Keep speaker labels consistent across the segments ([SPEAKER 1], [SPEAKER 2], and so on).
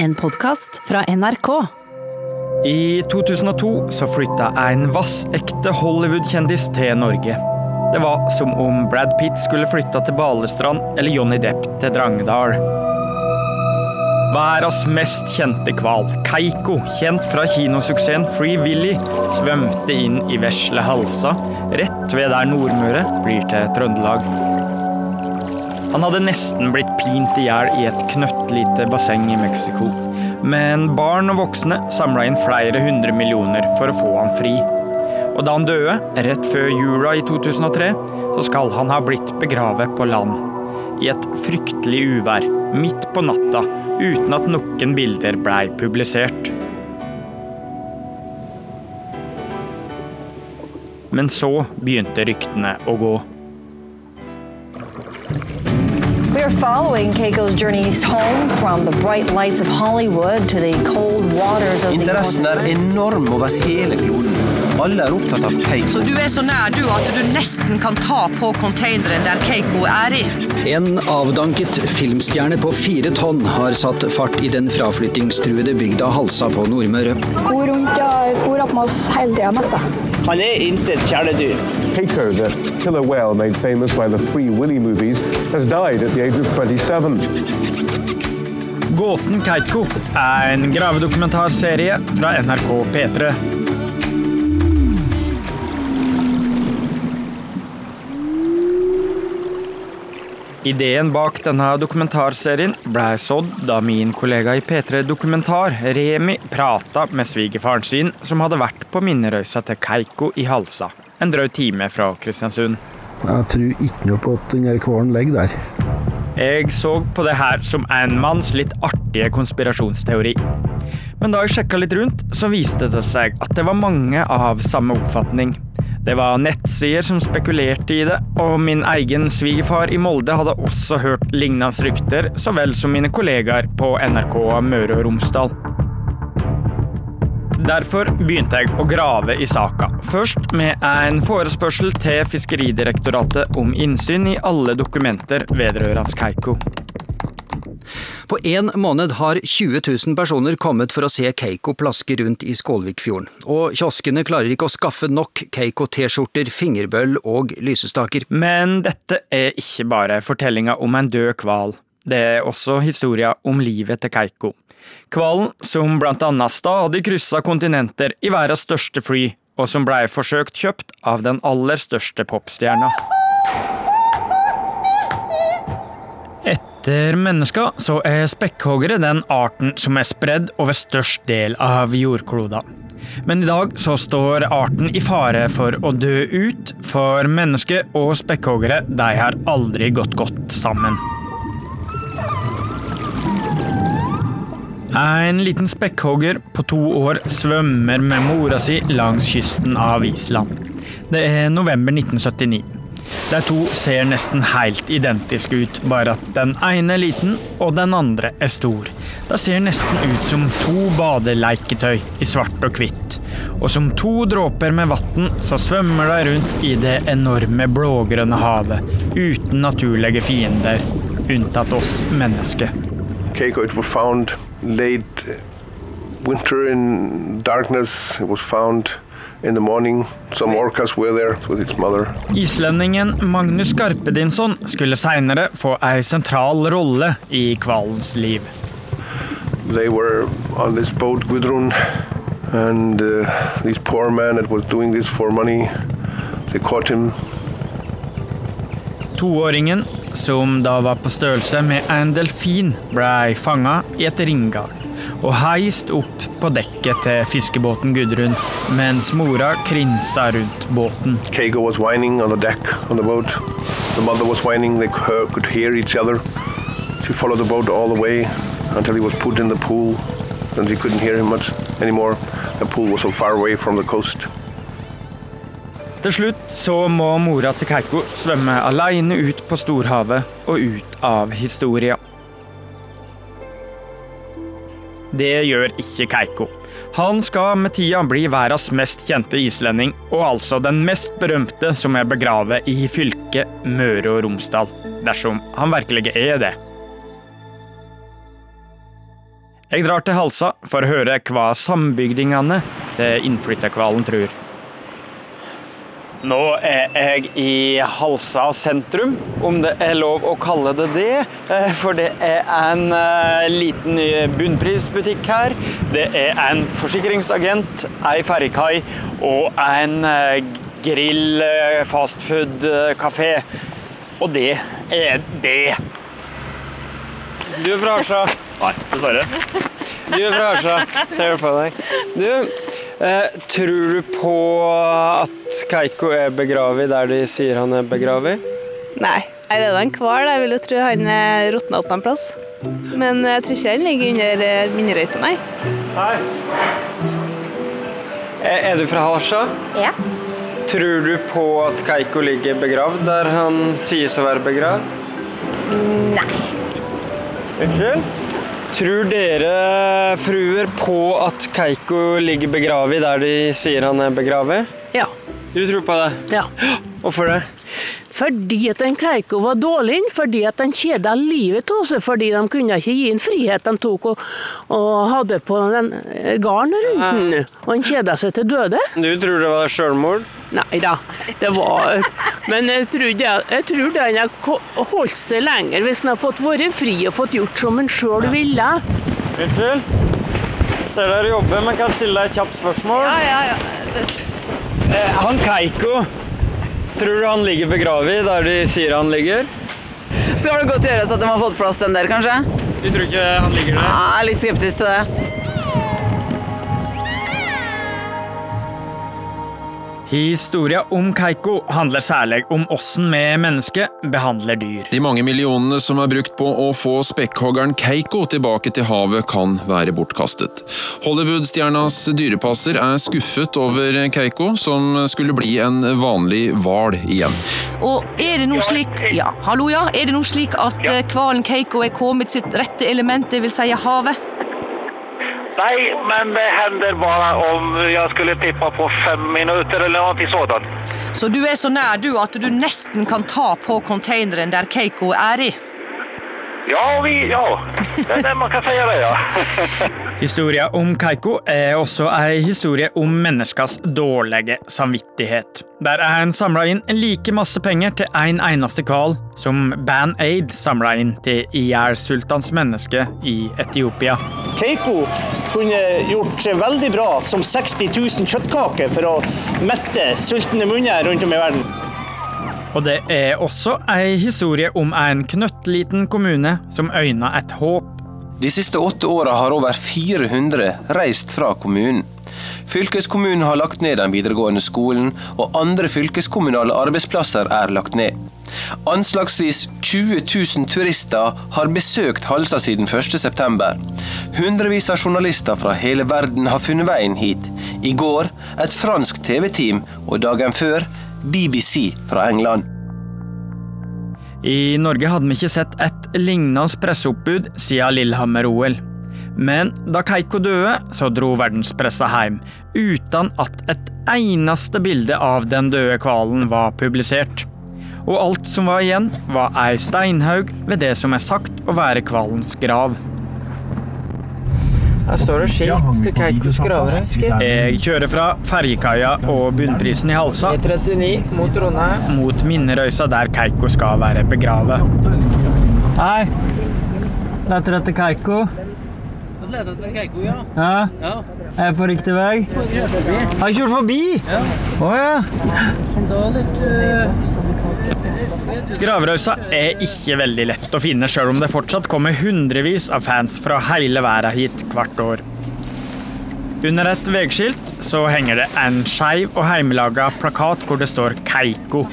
[SPEAKER 1] En podkast fra NRK.
[SPEAKER 2] I 2002 så flytta en vassekte Hollywood-kjendis til Norge. Det var som om Brad Pitt skulle flytta til Balestrand eller Johnny Depp til Drangedal. Verdens mest kjente hval, Keiko, kjent fra kinosuksessen Free Willy, svømte inn i vesle Halsa, rett ved der Nordmøre blir til Trøndelag. Han hadde nesten blitt pint i hjel i et knøttlite basseng i Mexico. Men barn og voksne samla inn flere hundre millioner for å få han fri. Og da han døde, rett før jula i 2003, så skal han ha blitt begravet på land. I et fryktelig uvær, midt på natta, uten at noen bilder blei publisert. Men så begynte ryktene å gå.
[SPEAKER 3] We are following Keiko's journeys home from the bright lights of Hollywood to the cold waters of the
[SPEAKER 4] Interessen er enorm over hele kloden. Alle er opptatt av Keiko.
[SPEAKER 5] Så du er så nær du at du nesten kan ta på containeren der Keiko er i?
[SPEAKER 6] En avdanket filmstjerne på fire tonn har satt fart i den fraflyttingstruede bygda Halsa på Nordmøre.
[SPEAKER 7] For rundt og for opp med oss hele tida, nesten.
[SPEAKER 8] Han er intet kjæledyr.
[SPEAKER 9] Keiko, the killer whale made famous by the Free Willy movies, has died at the age of 27.
[SPEAKER 2] Gåten Keiko er en gravedokumentarserie fra NRK P3. Ideen bak denne dokumentarserien blei sådd da min kollega i P3 Dokumentar, Remi, prata med svigerfaren sin, som hadde vært på minnerøysa til Keiko i Halsa, en drøy time fra Kristiansund.
[SPEAKER 10] Jeg tror ikke noe på at den hvalen ligger der.
[SPEAKER 2] Jeg så på det her som en manns litt artige konspirasjonsteori. Men da jeg sjekka litt rundt, så viste det seg at det var mange av samme oppfatning. Det var nettsider som spekulerte i det, og min egen svigerfar i Molde hadde også hørt lignende rykter, så vel som mine kollegaer på NRK Møre og Romsdal. Derfor begynte jeg å grave i saka. Først med en forespørsel til Fiskeridirektoratet om innsyn i alle dokumenter vedrørende Keiko.
[SPEAKER 6] På én måned har 20 000 personer kommet for å se Keiko plaske rundt i Skålvikfjorden, og kioskene klarer ikke å skaffe nok Keiko-T-skjorter, fingerbøll og lysestaker.
[SPEAKER 2] Men dette er ikke bare fortellinga om en død hval. Det er også historia om livet til Keiko. Hvalen som blant annet stadig kryssa kontinenter i verdens største fly, og som blei forsøkt kjøpt av den aller største popstjerna. Etter mennesker så er spekkhoggere den arten som er spredd over størst del av jordkloda. Men i dag så står arten i fare for å dø ut, for mennesker og spekkhoggere de har aldri gått godt sammen. En liten spekkhogger på to år svømmer med mora si langs kysten av Island. Det er november 1979. De to ser nesten helt identiske ut, bare at den ene er liten og den andre er stor. De ser nesten ut som to badeleketøy i svart og hvitt. Og som to dråper med vann så svømmer de rundt i det enorme blågrønne havet, uten naturlige fiender, unntatt oss mennesker.
[SPEAKER 9] Keiko, it was found late winter in darkness. It was found morning. Some orcas were there with its mother.
[SPEAKER 2] Islendingen Magnus Skarpedinsson skulle seinere få ei sentral rolle i hvalens liv.
[SPEAKER 9] They were on this boat, Gudrun, and uh, this poor man that was doing this for money, they caught him.
[SPEAKER 2] Toåringen, som da var på størrelse med en delfin, blei fanga i et ringgarn og heist opp på dekket til fiskebåten Gudrun, mens mora krinsa rundt båten.
[SPEAKER 9] Keiko was whining on the deck on the boat. The mother was whining, they could hear each other. She followed the boat all the way until he was put in the pool. Then she couldn't hear him much anymore. The pool was so far away from the coast.
[SPEAKER 2] Til slutt så må mora til Keiko svømme aleine ut på storhavet og ut av historia. Det gjør ikke Keiko. Han skal med tida bli verdens mest kjente islending, og altså den mest berømte som er begravet i fylket Møre og Romsdal, dersom han virkelig er det. Jeg drar til Halsa for å høre hva sambygdingene til innflytterhvalen tror. Nå er jeg i Halsa sentrum, om det er lov å kalle det det. eh, For det er en eh, liten bunnprisbutikk her. Det er en forsikringsagent, ei ferjekai og en eh, grill fastfood-kafé. Og det er det. Du er fra Halsa? Nei, dessverre. Du er fra Halsa. Ser på deg. Du, eh, tror du på at Keiko er begravet der de sier han er begravet?
[SPEAKER 11] Nei. Nei, det er da en hval. Jeg vil jo tro han råtna opp en plass. Men jeg tror ikke han ligger under eh, minnerøysa, nei.
[SPEAKER 2] Nei. Er, er du fra Halsa?
[SPEAKER 11] Ja.
[SPEAKER 2] Tror du på at Keiko ligger begravd der han sies å være begravd?
[SPEAKER 11] Nei.
[SPEAKER 2] Unnskyld? Tror dere fruer på at Keiko ligger begravet der de sier han er begravet?
[SPEAKER 12] Ja.
[SPEAKER 2] Du tror på det?
[SPEAKER 12] Ja.
[SPEAKER 2] Hvorfor det?
[SPEAKER 12] Fordi at en Keiko var dårlig, fordi at han kjeda livet av seg, fordi de kunne ikke gi en frihet de tok og, og hadde på den garn rundt den. Og han kjeda seg til døde.
[SPEAKER 2] Du tror det var selvmord?
[SPEAKER 12] Nei da, det var Men jeg tror, det, jeg tror den har holdt seg lenger hvis den har fått vært fri og fått gjort som den sjøl ville.
[SPEAKER 2] Unnskyld? Ser dere jobber, men kan jeg stille deg et kjapt spørsmål?
[SPEAKER 13] Ja, ja, ja.
[SPEAKER 2] Eh, Han Keiko, tror du han ligger begravet der de sier han ligger?
[SPEAKER 13] Skal det godt gjøres at de har fått plass den der, kanskje?
[SPEAKER 2] Du tror ikke han ligger der?
[SPEAKER 13] Ja, jeg er litt skeptisk til det.
[SPEAKER 2] Historia om Keiko handler særlig om åssen vi mennesker behandler dyr.
[SPEAKER 14] De mange millionene som er brukt på å få spekkhoggeren Keiko tilbake til havet, kan være bortkastet. Hollywood-stjernas dyrepasser er skuffet over Keiko, som skulle bli en vanlig hval igjen.
[SPEAKER 5] Og er det nå slik Ja, hallo, ja. Er det nå slik at eh, hvalen Keiko er kommet sitt rette element, vil si havet?
[SPEAKER 15] Nej, men det hender bare om jeg skulle tippa på fem minutter eller noe sånt.
[SPEAKER 5] Så du er så nær du at du nesten kan ta på containeren der Keiko er i?
[SPEAKER 15] Ja, vi, ja. Det er det man kan si det, ja.
[SPEAKER 2] Historia om Keiko er også ei historie om menneskers dårlige samvittighet. Der er en samla inn like masse penger til en eneste hval som Band Aid samla inn til ihjelsultans menneske i Etiopia.
[SPEAKER 8] Keiko kunne gjort seg veldig bra som 60 000 kjøttkaker for å mette sultne munner rundt om i verden.
[SPEAKER 2] Og det er også ei historie om en knøttliten kommune som øyna et håp.
[SPEAKER 4] De siste åtte åra har over 400 reist fra kommunen. Fylkeskommunen har lagt ned den videregående skolen, og andre fylkeskommunale arbeidsplasser er lagt ned. Anslagsvis 20 000 turister har besøkt Halsa siden 1.9. Hundrevis av journalister fra hele verden har funnet veien hit. I går et fransk TV-team, og dagen før BBC fra England.
[SPEAKER 2] I Norge hadde vi ikke sett et lignende presseoppbud siden Lillehammer-OL. Men da Keiko døde, så dro verdenspressa hjem, uten at et eneste bilde av den døde hvalen var publisert. Og alt som var igjen, var ei steinhaug ved det som er sagt å være hvalens grav. Her står det skilt til Keikos gravere. Jeg kjører fra ferjekaia og bunnprisen i Halsa mot Trondheim mot Minnerøysa, der Keiko skal være begravet. Hei. Leter etter Keiko.
[SPEAKER 16] Leter etter Keiko, ja.
[SPEAKER 2] Ja.
[SPEAKER 16] ja.
[SPEAKER 2] Er jeg på riktig vei? Har jeg kjørt forbi?
[SPEAKER 16] Ja.
[SPEAKER 2] Å ja.
[SPEAKER 16] Da litt
[SPEAKER 2] Gravrøysa er ikke veldig lett å finne, sjøl om det fortsatt kommer hundrevis av fans fra hele verden hit hvert år. Under et veiskilt så henger det en skeiv og heimelaga plakat hvor det står Keiko,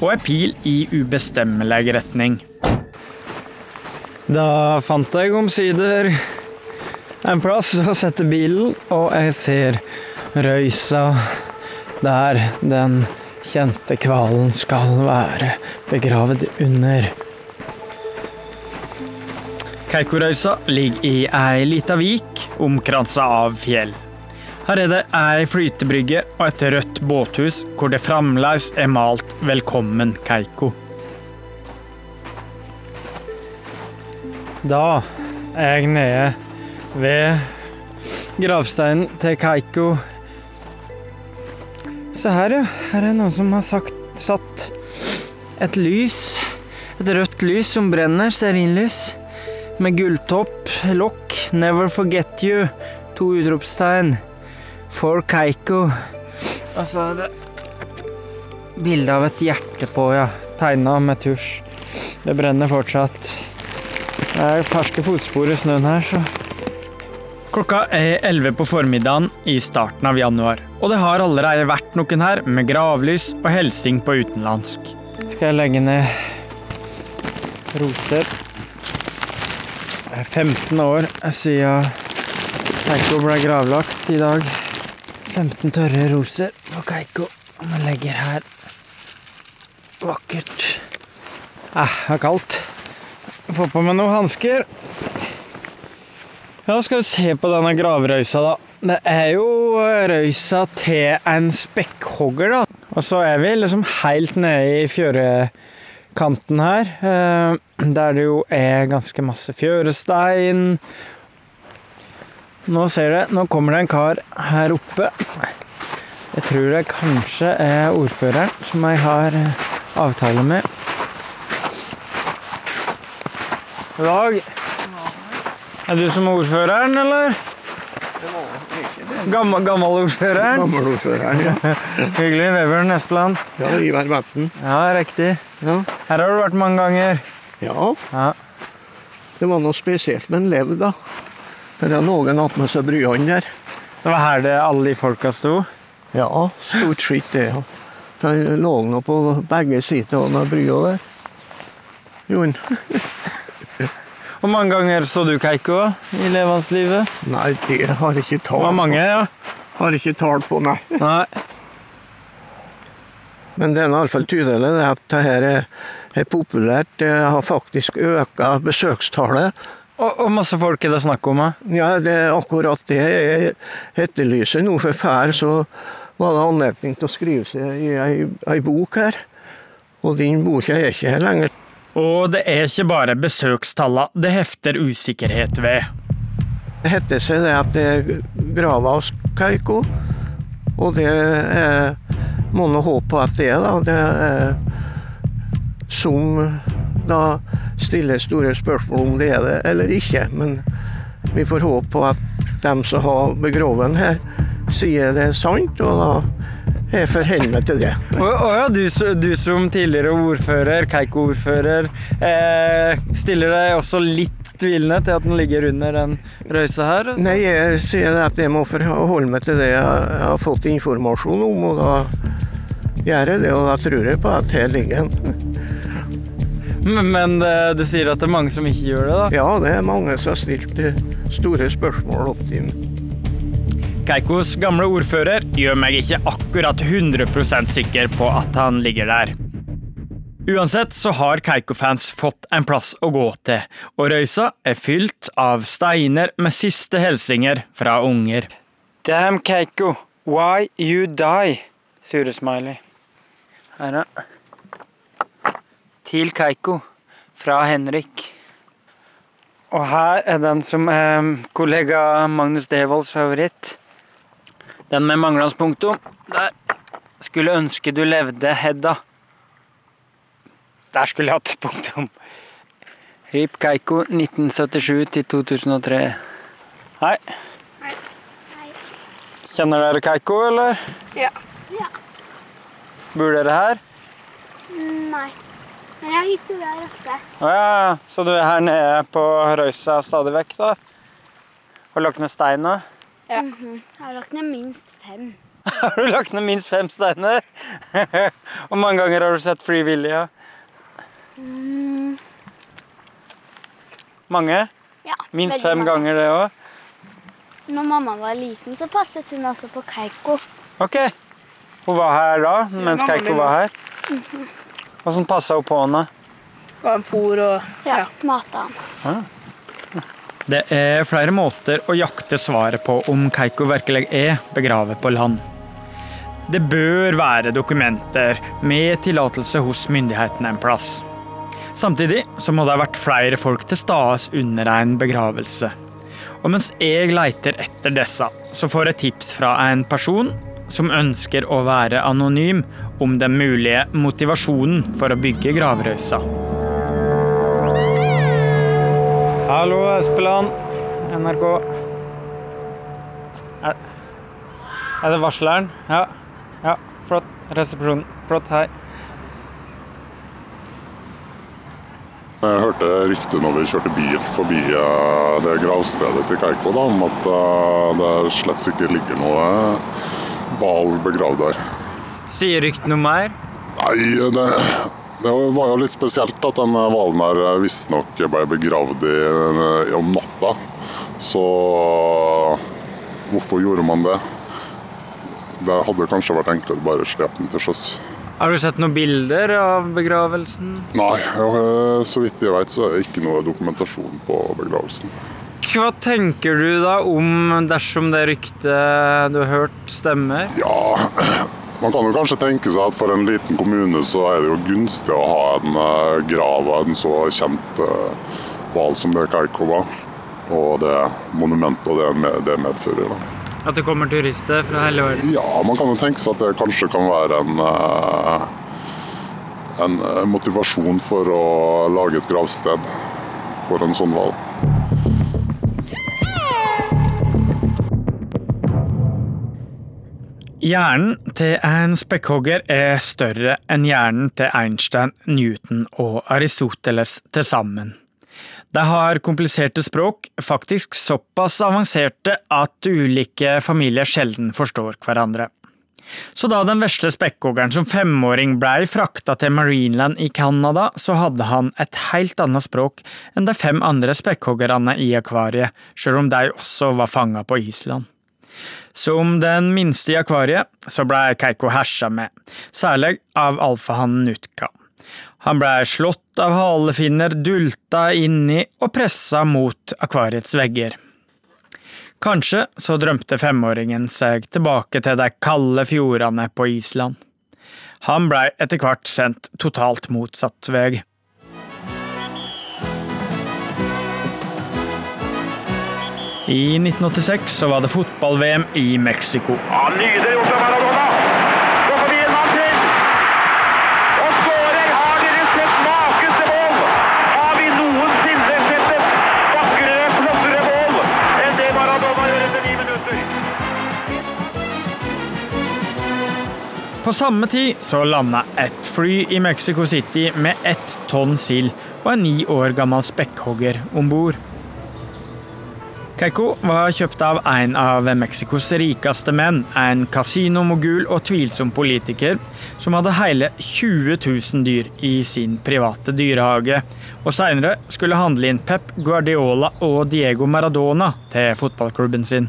[SPEAKER 2] og ei pil i ubestemmelig retning. Da fant jeg omsider en plass å sette bilen, og jeg ser røysa der den kjente hvalen skal være begravd under. Kaukorøysa ligger i ei lita vik omkransa av fjell. Her er det ei flytebrygge og et rødt båthus hvor det fremdeles er malt 'Velkommen, Keiko'. Da er jeg nede
[SPEAKER 16] ved gravsteinen til Keiko. Se her, ja. Her er noen som har sagt, satt et lys. Et rødt lys som brenner, stearinlys. Med gulltopp, lokk, 'Never forget you', to utropstegn. For Keiko. Og så er det bilde av et hjerte på, ja. Tegna med tusj. Det brenner fortsatt. Det er ferske fotspor i snøen her, så Klokka er 11 på formiddagen i starten av januar, og det har allerede vært noen her med gravlys og hilsing på utenlandsk. Skal jeg legge ned roser? Det er 15 år siden Keiko ble gravlagt i dag. 15 tørre roser på Keiko. Og man legger her vakkert. Eh, det er kaldt. Få på meg noen hansker. Ja, skal vi se på denne gravrøysa, da. Det er jo røysa til en spekkhogger, da. Og så er vi liksom helt nede i fjørekanten her, eh, der det jo er ganske masse fjørestein. Nå ser du, nå kommer det en kar her oppe. Jeg tror det kanskje er ordføreren som jeg har eh, avtale med. Dag. Er du som ordføreren, eller? Gammel, gammel ordføreren?
[SPEAKER 17] Gammel ordføreren, ja.
[SPEAKER 16] Hyggelig. Vebjørn Espeland.
[SPEAKER 17] Ja, Ivar Batten.
[SPEAKER 16] Ja, riktig.
[SPEAKER 17] Ja.
[SPEAKER 16] Her har du vært mange ganger.
[SPEAKER 17] Ja.
[SPEAKER 16] Ja.
[SPEAKER 17] Det var noe spesielt med en lev, da. For det noen hatt med seg bryene der.
[SPEAKER 16] Det var her det alle de folka sto?
[SPEAKER 17] Ja, stort sett det. ja. For det lå nå på begge sider av brya der. Jo, en-
[SPEAKER 16] Hvor mange ganger så du Keiko i levenslivet?
[SPEAKER 17] Nei, det har jeg ikke tall
[SPEAKER 16] var mange, ja.
[SPEAKER 17] Har ikke tall på, nei.
[SPEAKER 16] Nei.
[SPEAKER 17] Men det er i alle fall tydelig at dette er, er populært. Det har faktisk økt besøkstallet.
[SPEAKER 16] Og, og masse folk er det snakk om? Ja,
[SPEAKER 17] det er akkurat det jeg etterlyser nå. For før så var det anledning til å skrive seg i ei, ei bok her. Og den boka er ikke her lenger.
[SPEAKER 16] Og det er ikke bare besøkstallene det hefter usikkerhet ved.
[SPEAKER 17] Det heter seg det at det er grava hos Keiko, og det er, må nå håpe på at det er da. Det er som da stiller store spørsmål om det er det eller ikke. Men vi får håpe på at dem som har begravet den her, sier det er sant, og da jeg forholder meg til det.
[SPEAKER 16] Å ja, du, du som tidligere ordfører, Keiko-ordfører, eh, stiller deg også litt tvilende til at den ligger under den røysa her? Så.
[SPEAKER 17] Nei, jeg sier at jeg må forholde meg til det jeg har fått informasjon om, og da gjør jeg det, og da tror jeg på at her ligger den.
[SPEAKER 16] Men, men eh, du sier at det er mange som ikke gjør det, da?
[SPEAKER 17] Ja, det er mange som har stilt eh, store spørsmål opp til
[SPEAKER 16] Keikos gamle ordfører gjør meg ikke akkurat 100% sikker på at han ligger der. Uansett så har Keiko-fans fått en plass å gå til, og røysa er fylt av steiner med siste hilsener fra unger. Damn, Keiko, why you die? Sure smiley. Her, ja. Til Keiko, fra Henrik. Og her er den som er kollega Magnus Devolds favoritt. Den med manglende punktum. Der. Skulle ønske du levde, Hedda. Der skulle jeg hatt punktum. Rip Keiko 1977 til 2003. Hei. Hei. Kjenner dere Keiko, eller?
[SPEAKER 18] Ja. ja.
[SPEAKER 16] Bor dere her?
[SPEAKER 18] Nei. Men jeg har hytte der oppe.
[SPEAKER 16] Å ja, så du er her nede på Røysa stadig vekk, da? Og lagt ned stein Mm
[SPEAKER 18] Ja. Jeg har lagt ned minst fem.
[SPEAKER 16] Har du lagt ned minst fem steiner? Hvor mange ganger har du sett Free Willy? Ja?
[SPEAKER 18] Mm,
[SPEAKER 16] Mange?
[SPEAKER 18] ja,
[SPEAKER 16] Minst fem
[SPEAKER 18] mange.
[SPEAKER 16] ganger, det òg?
[SPEAKER 18] Når mamma var liten, så passet hun også på Keiko.
[SPEAKER 16] Ok. Hun var her da, mens
[SPEAKER 11] ja,
[SPEAKER 16] Keiko
[SPEAKER 11] var
[SPEAKER 16] her?
[SPEAKER 18] Mhm.
[SPEAKER 16] Åssen passa hun på henne?
[SPEAKER 11] Ga en fôr og
[SPEAKER 18] Ja, mata han.
[SPEAKER 16] Det er flere måter å jakte svaret på om Keiko virkelig er begravet på land. Det bør være dokumenter med tillatelse hos myndighetene en plass. Samtidig så må det ha vært flere folk til stede under en begravelse.
[SPEAKER 2] Og mens jeg leiter etter disse, så får jeg tips fra en person som ønsker å være anonym, om den mulige motivasjonen for å bygge gravrøysa. Hallo, Espeland. NRK. Er, er det varsleren? Ja. Ja, flott. Resepsjonen. Flott. Hei.
[SPEAKER 19] Jeg hørte ryktet når vi kjørte bil forbi eh, det gravstedet til Keiko, da, om at eh, det slett ikke ligger noe hval begravd der.
[SPEAKER 2] Sier ryktene noe mer?
[SPEAKER 19] Nei, det, det var jo litt spesielt at den hvalen her visstnok ble begravd i, om natta. Så hvorfor gjorde man det? Det hadde kanskje vært enklere å bare slepe den til sjøs.
[SPEAKER 2] Har du sett noen bilder av begravelsen?
[SPEAKER 19] Nei, så vidt jeg vet så er det ikke noe dokumentasjon på begravelsen.
[SPEAKER 2] Hva tenker du da om dersom det ryktet du har hørt, stemmer?
[SPEAKER 19] Ja, man kan jo kanskje tenke seg at for en liten kommune så er det jo gunstig å ha en eh, grav av en så kjent hval som det Keiko var. Og det monumentet og det det medfører. da.
[SPEAKER 2] At det kommer turister fra hele verden?
[SPEAKER 19] Ja, man kan jo tenke seg at det kanskje kan være en, eh, en eh, motivasjon for å lage et gravsted for en sånn hval.
[SPEAKER 2] Hjernen til en spekkhogger er større enn hjernen til Einstein, Newton og Aristoteles til sammen. De har kompliserte språk, faktisk såpass avanserte at ulike familier sjelden forstår hverandre. Så da den vesle spekkhoggeren som femåring blei frakta til Marineland i Canada, så hadde han et helt annet språk enn de fem andre spekkhoggerne i akvariet, sjøl om de også var fanga på Island. Som den minste i akvariet, så blei Keiko hersa med, særlig av alfahannen Nutka. Han blei slått av halefinner, dulta inni og pressa mot akvariets vegger. Kanskje så drømte femåringen seg tilbake til de kalde fjordene på Island. Han blei etter hvert sendt totalt motsatt vei. I 1986 så var det fotball-VM i Mexico.
[SPEAKER 15] Ja, Nydelig gjort av Maradona! Gå forbi en mann til! Og skårer! Har dere sett maken til mål? Har vi noensinne sett et vakrere, flottere mål enn det Maradona gjør etter ni minutter?
[SPEAKER 2] På samme tid så landa et fly i Mexico City med ett tonn sild og en ni år gammel spekkhogger om bord. Keiko var kjøpt av en av Mexicos rikeste menn, en kasinomogul og tvilsom politiker, som hadde hele 20 000 dyr i sin private dyrehage, og senere skulle handle inn Pep Guardiola og Diego Maradona til fotballklubben sin.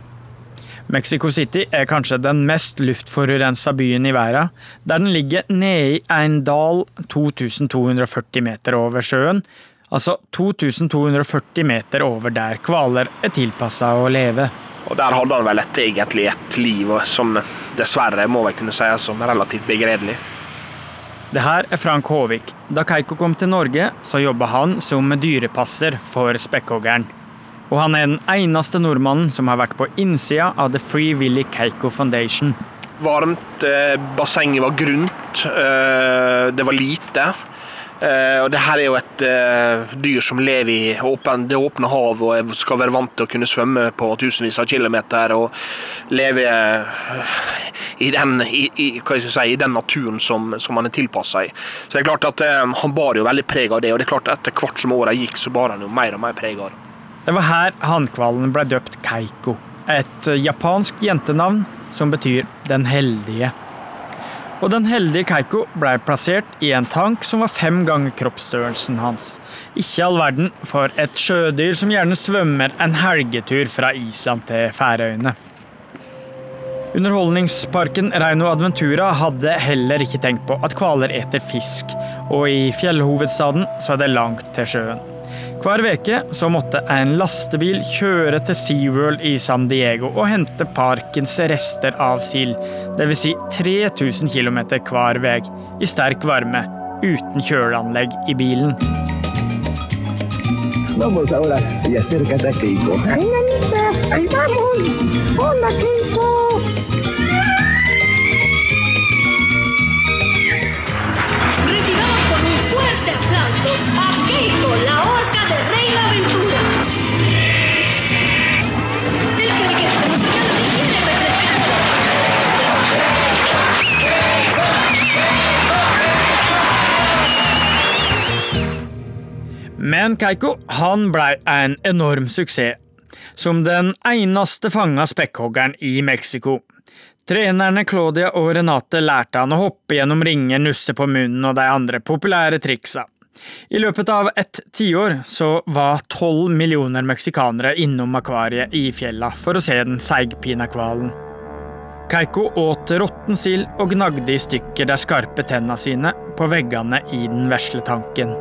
[SPEAKER 2] Mexico City er kanskje den mest luftforurensa byen i verden, der den ligger nede i en dal 2240 meter over sjøen, altså 2240 meter over der hvaler er tilpassa å leve.
[SPEAKER 20] Og Der hadde han vel et, egentlig et liv som dessverre må vel kunne sies som relativt begredelig.
[SPEAKER 2] Det her er Frank Håvik. Da Keiko kom til Norge, så jobba han som dyrepasser for spekkhoggeren. Og han er den eneste nordmannen som har vært på innsida av The Free Willy Keiko Foundation.
[SPEAKER 20] Varmt, eh, bassenget var grunt, eh, det var lite. Eh, og det her er jo et eh, dyr som lever i åpen, det åpne hav og skal være vant til å kunne svømme på tusenvis av kilometer og leve eh, i den, i, i, si, i den naturen som, som han er tilpassa i. Så det er klart at Han bar jo veldig preg av det, og det er klart at etter hvert som åra gikk, så bar han jo mer og mer preg av det.
[SPEAKER 2] Det var her hannkvalen ble døpt Keiko, et japansk jentenavn som betyr den heldige. Og den heldige Keiko ble plassert i en tank som var fem ganger kroppsstørrelsen hans. Ikke all verden for et sjødyr som gjerne svømmer en helgetur fra Island til Færøyene. Underholdningsparken Reino Adventura hadde heller ikke tenkt på at hvaler eter fisk, og i fjellhovedstaden så er det langt til sjøen. Hver veke så måtte en lastebil kjøre til SeaWorld i San Diego og hente parkens rester av sild, dvs. Si 3000 km hver vei, i sterk varme, uten kjøleanlegg i bilen.
[SPEAKER 21] Vamos ahora y acércate a Keiko. ¡Ay, nanita! ay, vamos! ¡Hola, Keiko!
[SPEAKER 2] Men Keiko han blei en enorm suksess. Som den eneste fanga spekkhoggeren i Mexico. Trenerne Claudia og Renate lærte han å hoppe gjennom ringer, nusse på munnen og de andre populære triksa. I løpet av et tiår så var tolv millioner meksikanere innom akvariet i fjella for å se den seigpinakvalen. Keiko åt råtten sild og gnagde i stykker de skarpe tenna sine på veggene i den vesle tanken.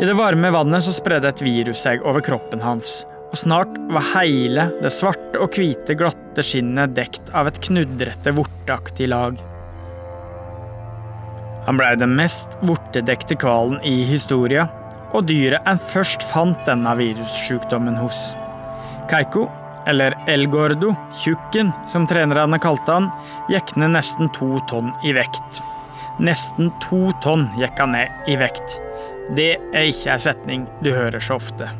[SPEAKER 2] I det varme vannet så spredde et virus seg over kroppen hans, og snart var hele det svarte og hvite glatte skinnet dekt av et knudrete, vorteaktig lag. Han blei den mest vortedekte hvalen i historia, og dyret en først fant denne virussjukdommen hos. Keiko, eller El Gordo, tjukken, som trenerne kalte han, gikk ned nesten to tonn i vekt. Nesten to tonn gikk han ned i vekt. Det er ikke ei setning du hører så ofte.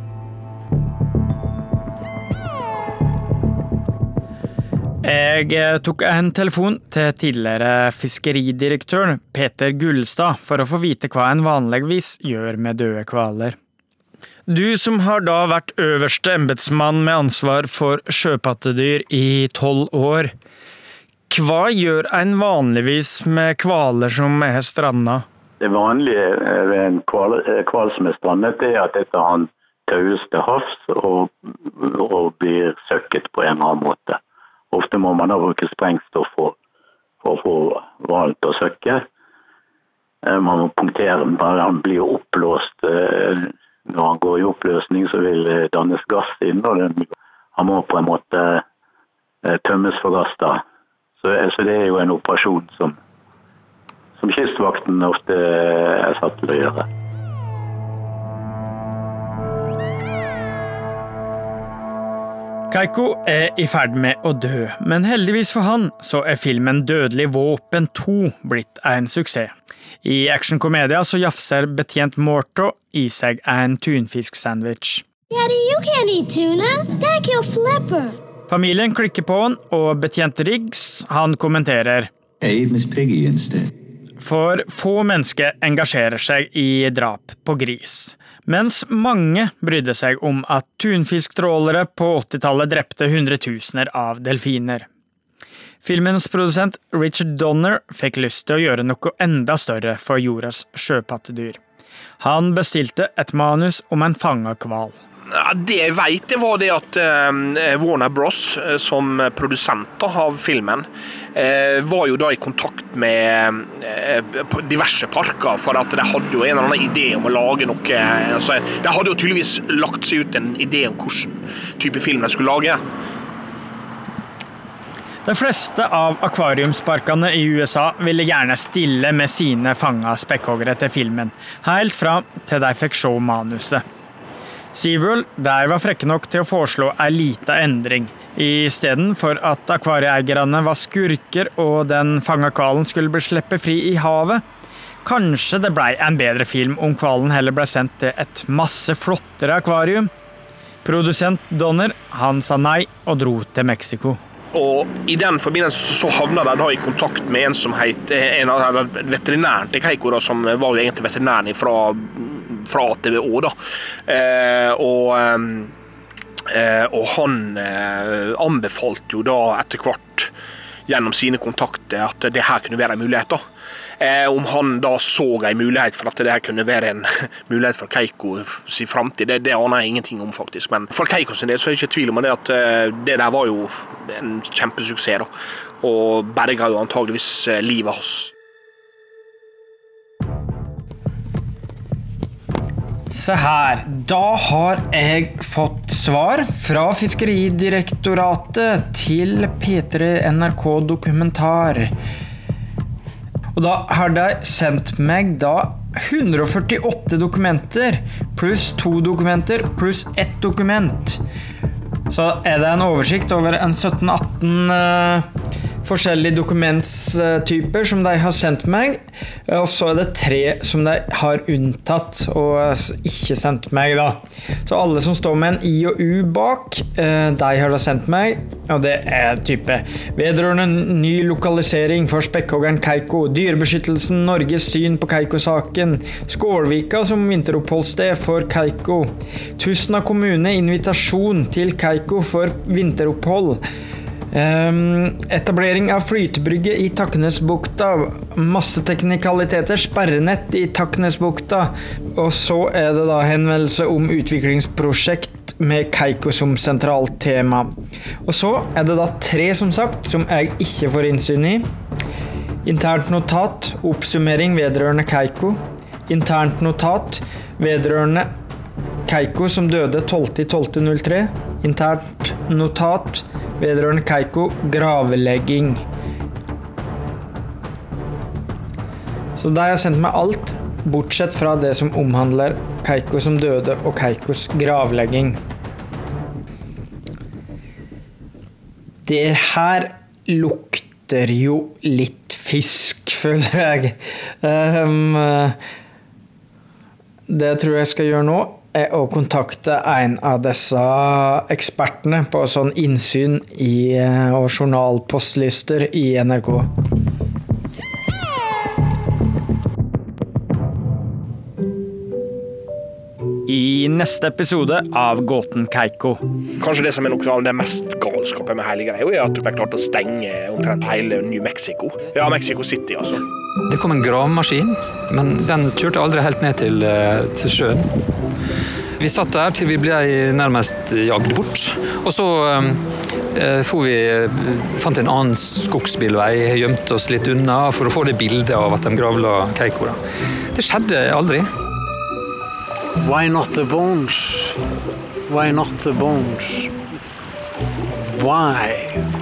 [SPEAKER 2] Jeg tok en telefon til tidligere fiskeridirektør Peter Gullstad for å få vite hva en vanligvis gjør med døde hvaler. Du som har da vært øverste embetsmann med ansvar for sjøpattedyr i tolv år. Hva gjør en vanligvis med hvaler som er stranda?
[SPEAKER 22] Det vanlige ved en hval hval som er strandet, er at dette han taues til havs og, og blir søkket på en eller annen måte. Ofte må man da bruke sprengstoff for, å få hvalen til å søkke. Eh, Man må punktere den, han blir oppblåst. eh, Når han går i oppløsning, så vil det dannes gass inn, og den, han må på en måte eh, tømmes for gass da. Så, så det er jo en operasjon som, som Kystvakten ofte er satt til å gjøre.
[SPEAKER 2] Keiko er i ferd med å dø, men heldigvis for han så er filmen Dødelig våpen 2 blitt en suksess. I actionkomedia så jafser betjent Morto i seg en tunfisksandwich.
[SPEAKER 21] Daddy, you can't eat tuna. That kill Flipper.
[SPEAKER 2] Familien klikker på han, og betjent Riggs han kommenterer.
[SPEAKER 23] Hey, Miss Piggy instead.
[SPEAKER 2] For få mennesker engasjerer seg i drap på gris, mens mange brydde seg om at tunfisktrålere på 80-tallet drepte hundretusener av delfiner. Filmens produsent Richard Donner fikk lyst til å gjøre noe enda større for jordas sjøpattedyr. Han bestilte et manus om en fanga hval.
[SPEAKER 20] Det jeg vet, det var det at eh, Warner Bros, eh, som produsenter av filmen, eh, var jo da i kontakt med eh, diverse parker, for at de hadde jo en eller annen idé om å lage noe altså, De hadde jo tydeligvis lagt seg ut en idé om hvilken type film de skulle lage.
[SPEAKER 2] De fleste av akvariumsparkene i USA ville gjerne stille med sine fanga spekkhoggere til filmen, helt fra til de fikk se manuset. SeaWorld de var frekke nok til å foreslå ei lita endring. Istedenfor at akvarieeierne var skurker og den fanga hvalen skulle bli sluppet fri i havet. Kanskje det blei en bedre film om hvalen heller ble sendt til et masse flottere akvarium. Produsent Donner han sa nei og dro til Mexico.
[SPEAKER 20] Og I den forbindelse så havna de da i kontakt med en som het en av veterinæren til Keiko, da, som var egentlig veterinæren fra, fra ATVÅ. da. Eh, og, eh, og han eh, anbefalte jo da etter hvert gjennom sine kontakter at det her kunne være en mulighet. da. Om han da så en mulighet for at det her kunne være en mulighet for Keiko sin framtid, det, det aner jeg ingenting om, faktisk. Men for Keiko sin del så er det ikke tvil om det at det der var jo en kjempesuksess. da. Og berga jo antageligvis livet hans.
[SPEAKER 2] Se her, da har jeg fått svar fra Fiskeridirektoratet til P3 NRK Dokumentar. Og da har de sendt meg da 148 dokumenter pluss to dokumenter pluss ett dokument. Så er det en oversikt over en 17-18 eh, forskjellige dokumentstyper som de har sendt meg. Og så er det tre som de har unntatt og ikke sendt meg, da. Så alle som står med en I og U bak, eh, de har da sendt meg. Og det er type vedrørende ny lokalisering for spekkhoggeren Keiko. Dyrebeskyttelsen Norges syn på Keiko-saken. Skålvika som vinteroppholdssted for Keiko. Tustna kommune invitasjon til Keiko for vinteropphold. Ehm, etablering av flytebrygge i Taknesbukta. Masse teknikaliteter. Sperrenett i Taknesbukta. Og så er det da henvendelse om utviklingsprosjekt med Keiko som sentralt tema. Og så er det da tre, som sagt, som jeg ikke får innsyn i. Internt notat. Oppsummering vedrørende Keiko. Internt notat vedrørende Keiko som døde 12.12.03. Internt notat vedrørende Keiko gravlegging. Så da har jeg sendt meg alt, bortsett fra det som omhandler Keiko som døde og Keikos gravlegging. Det her lukter jo litt fisk, føler jeg. Um, det tror jeg skal gjøre nå, å kontakte en av disse ekspertene på sånn innsyn i eh, og journalpostlister i NRK. Neste episode av Gåten Keiko.
[SPEAKER 20] Kanskje det som er noe av det mest galskapet med hele greia, er at de klarte å stenge omtrent hele New Mexico. Ja, Mexico City, altså.
[SPEAKER 24] Det kom en gravemaskin, men den kjørte aldri helt ned til, eh, til sjøen. Vi satt der til vi ble nærmest jagd bort. Og så eh, for vi, fant en annen skogsbilvei, gjemte oss litt unna for å få det bildet av at de gravla Keiko. Da. Det skjedde aldri.
[SPEAKER 25] Why not the bones? Why not the bones? Why?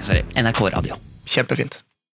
[SPEAKER 26] Sorry. NRK Radio.
[SPEAKER 27] Kjempefint.